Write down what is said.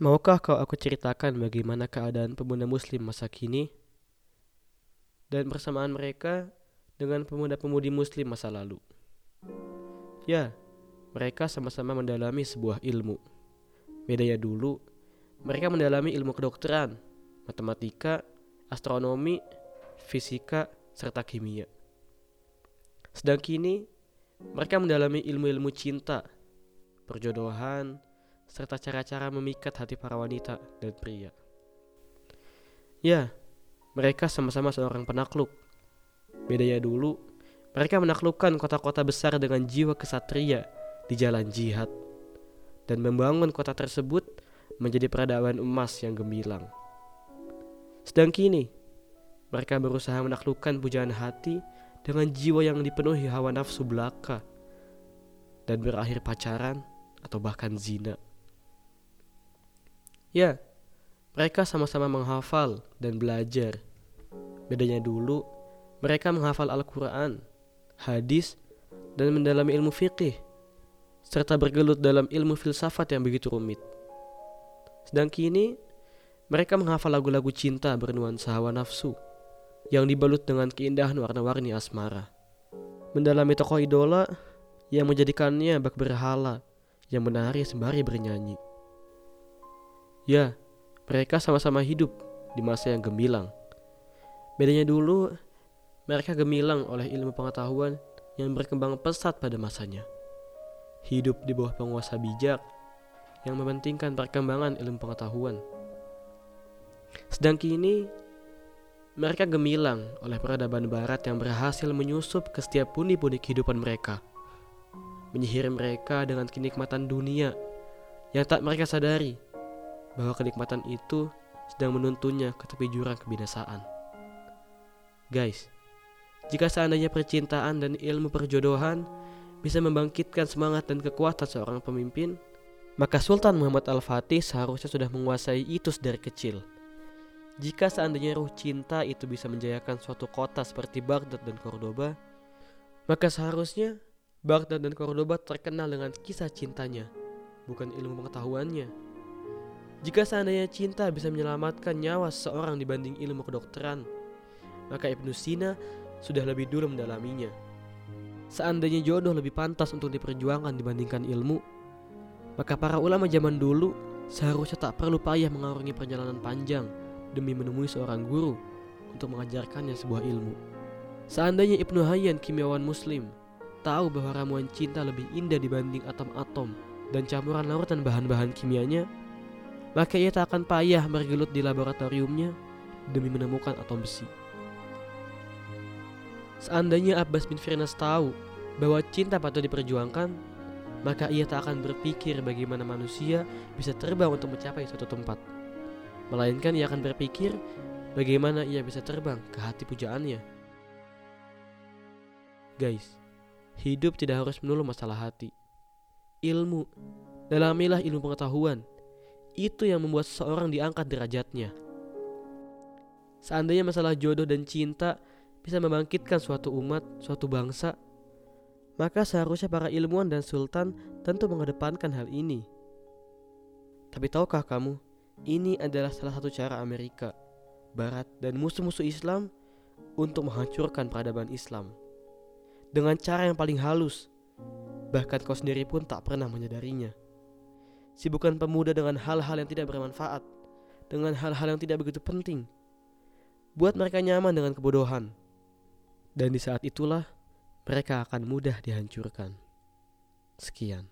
Maukah kau aku ceritakan bagaimana keadaan pemuda muslim masa kini? Dan persamaan mereka dengan pemuda-pemudi muslim masa lalu. Ya, mereka sama-sama mendalami sebuah ilmu. Bedanya dulu, mereka mendalami ilmu kedokteran, matematika, astronomi, fisika, serta kimia. Sedang kini, mereka mendalami ilmu-ilmu cinta, perjodohan, serta cara-cara memikat hati para wanita dan pria. Ya, mereka sama-sama seorang penakluk. Bedanya dulu, mereka menaklukkan kota-kota besar dengan jiwa kesatria di jalan jihad dan membangun kota tersebut menjadi peradaban emas yang gemilang. Sedang kini, mereka berusaha menaklukkan pujaan hati dengan jiwa yang dipenuhi hawa nafsu belaka dan berakhir pacaran atau bahkan zina. Ya, mereka sama-sama menghafal dan belajar. Bedanya dulu, mereka menghafal Al-Quran, hadis, dan mendalami ilmu fikih, serta bergelut dalam ilmu filsafat yang begitu rumit. Sedang kini, mereka menghafal lagu-lagu cinta bernuansa hawa nafsu, yang dibalut dengan keindahan warna-warni asmara. Mendalami tokoh idola yang menjadikannya bak berhala yang menari sembari bernyanyi. Ya, mereka sama-sama hidup di masa yang gemilang. Bedanya dulu, mereka gemilang oleh ilmu pengetahuan yang berkembang pesat pada masanya. Hidup di bawah penguasa bijak yang mementingkan perkembangan ilmu pengetahuan. Sedang kini, mereka gemilang oleh peradaban barat yang berhasil menyusup ke setiap pundi-pundi kehidupan mereka. Menyihir mereka dengan kenikmatan dunia yang tak mereka sadari bahwa kenikmatan itu sedang menuntunnya ke tepi jurang kebinasaan. Guys, jika seandainya percintaan dan ilmu perjodohan bisa membangkitkan semangat dan kekuatan seorang pemimpin, maka Sultan Muhammad Al-Fatih seharusnya sudah menguasai itu dari kecil. Jika seandainya ruh cinta itu bisa menjayakan suatu kota seperti Baghdad dan Cordoba, maka seharusnya Baghdad dan Cordoba terkenal dengan kisah cintanya, bukan ilmu pengetahuannya. Jika seandainya cinta bisa menyelamatkan nyawa seseorang dibanding ilmu kedokteran, maka Ibnu Sina sudah lebih dulu mendalaminya. Seandainya jodoh lebih pantas untuk diperjuangkan dibandingkan ilmu, maka para ulama zaman dulu seharusnya tak perlu payah mengarungi perjalanan panjang demi menemui seorang guru untuk mengajarkannya sebuah ilmu. Seandainya Ibnu Hayyan kimiawan muslim tahu bahwa ramuan cinta lebih indah dibanding atom-atom dan campuran lautan bahan-bahan kimianya, maka ia tak akan payah bergelut di laboratoriumnya demi menemukan atom besi. Seandainya Abbas bin Firnas tahu bahwa cinta patut diperjuangkan, maka ia tak akan berpikir bagaimana manusia bisa terbang untuk mencapai suatu tempat. Melainkan ia akan berpikir bagaimana ia bisa terbang ke hati pujaannya. Guys, hidup tidak harus melulu masalah hati. Ilmu, dalamilah ilmu pengetahuan, itu yang membuat seseorang diangkat derajatnya. Seandainya masalah jodoh dan cinta bisa membangkitkan suatu umat, suatu bangsa, maka seharusnya para ilmuwan dan sultan tentu mengedepankan hal ini. Tapi tahukah kamu, ini adalah salah satu cara Amerika, Barat, dan musuh-musuh Islam untuk menghancurkan peradaban Islam. Dengan cara yang paling halus, bahkan kau sendiri pun tak pernah menyadarinya. Sibukkan pemuda dengan hal-hal yang tidak bermanfaat, dengan hal-hal yang tidak begitu penting. Buat mereka nyaman dengan kebodohan. Dan di saat itulah mereka akan mudah dihancurkan. Sekian.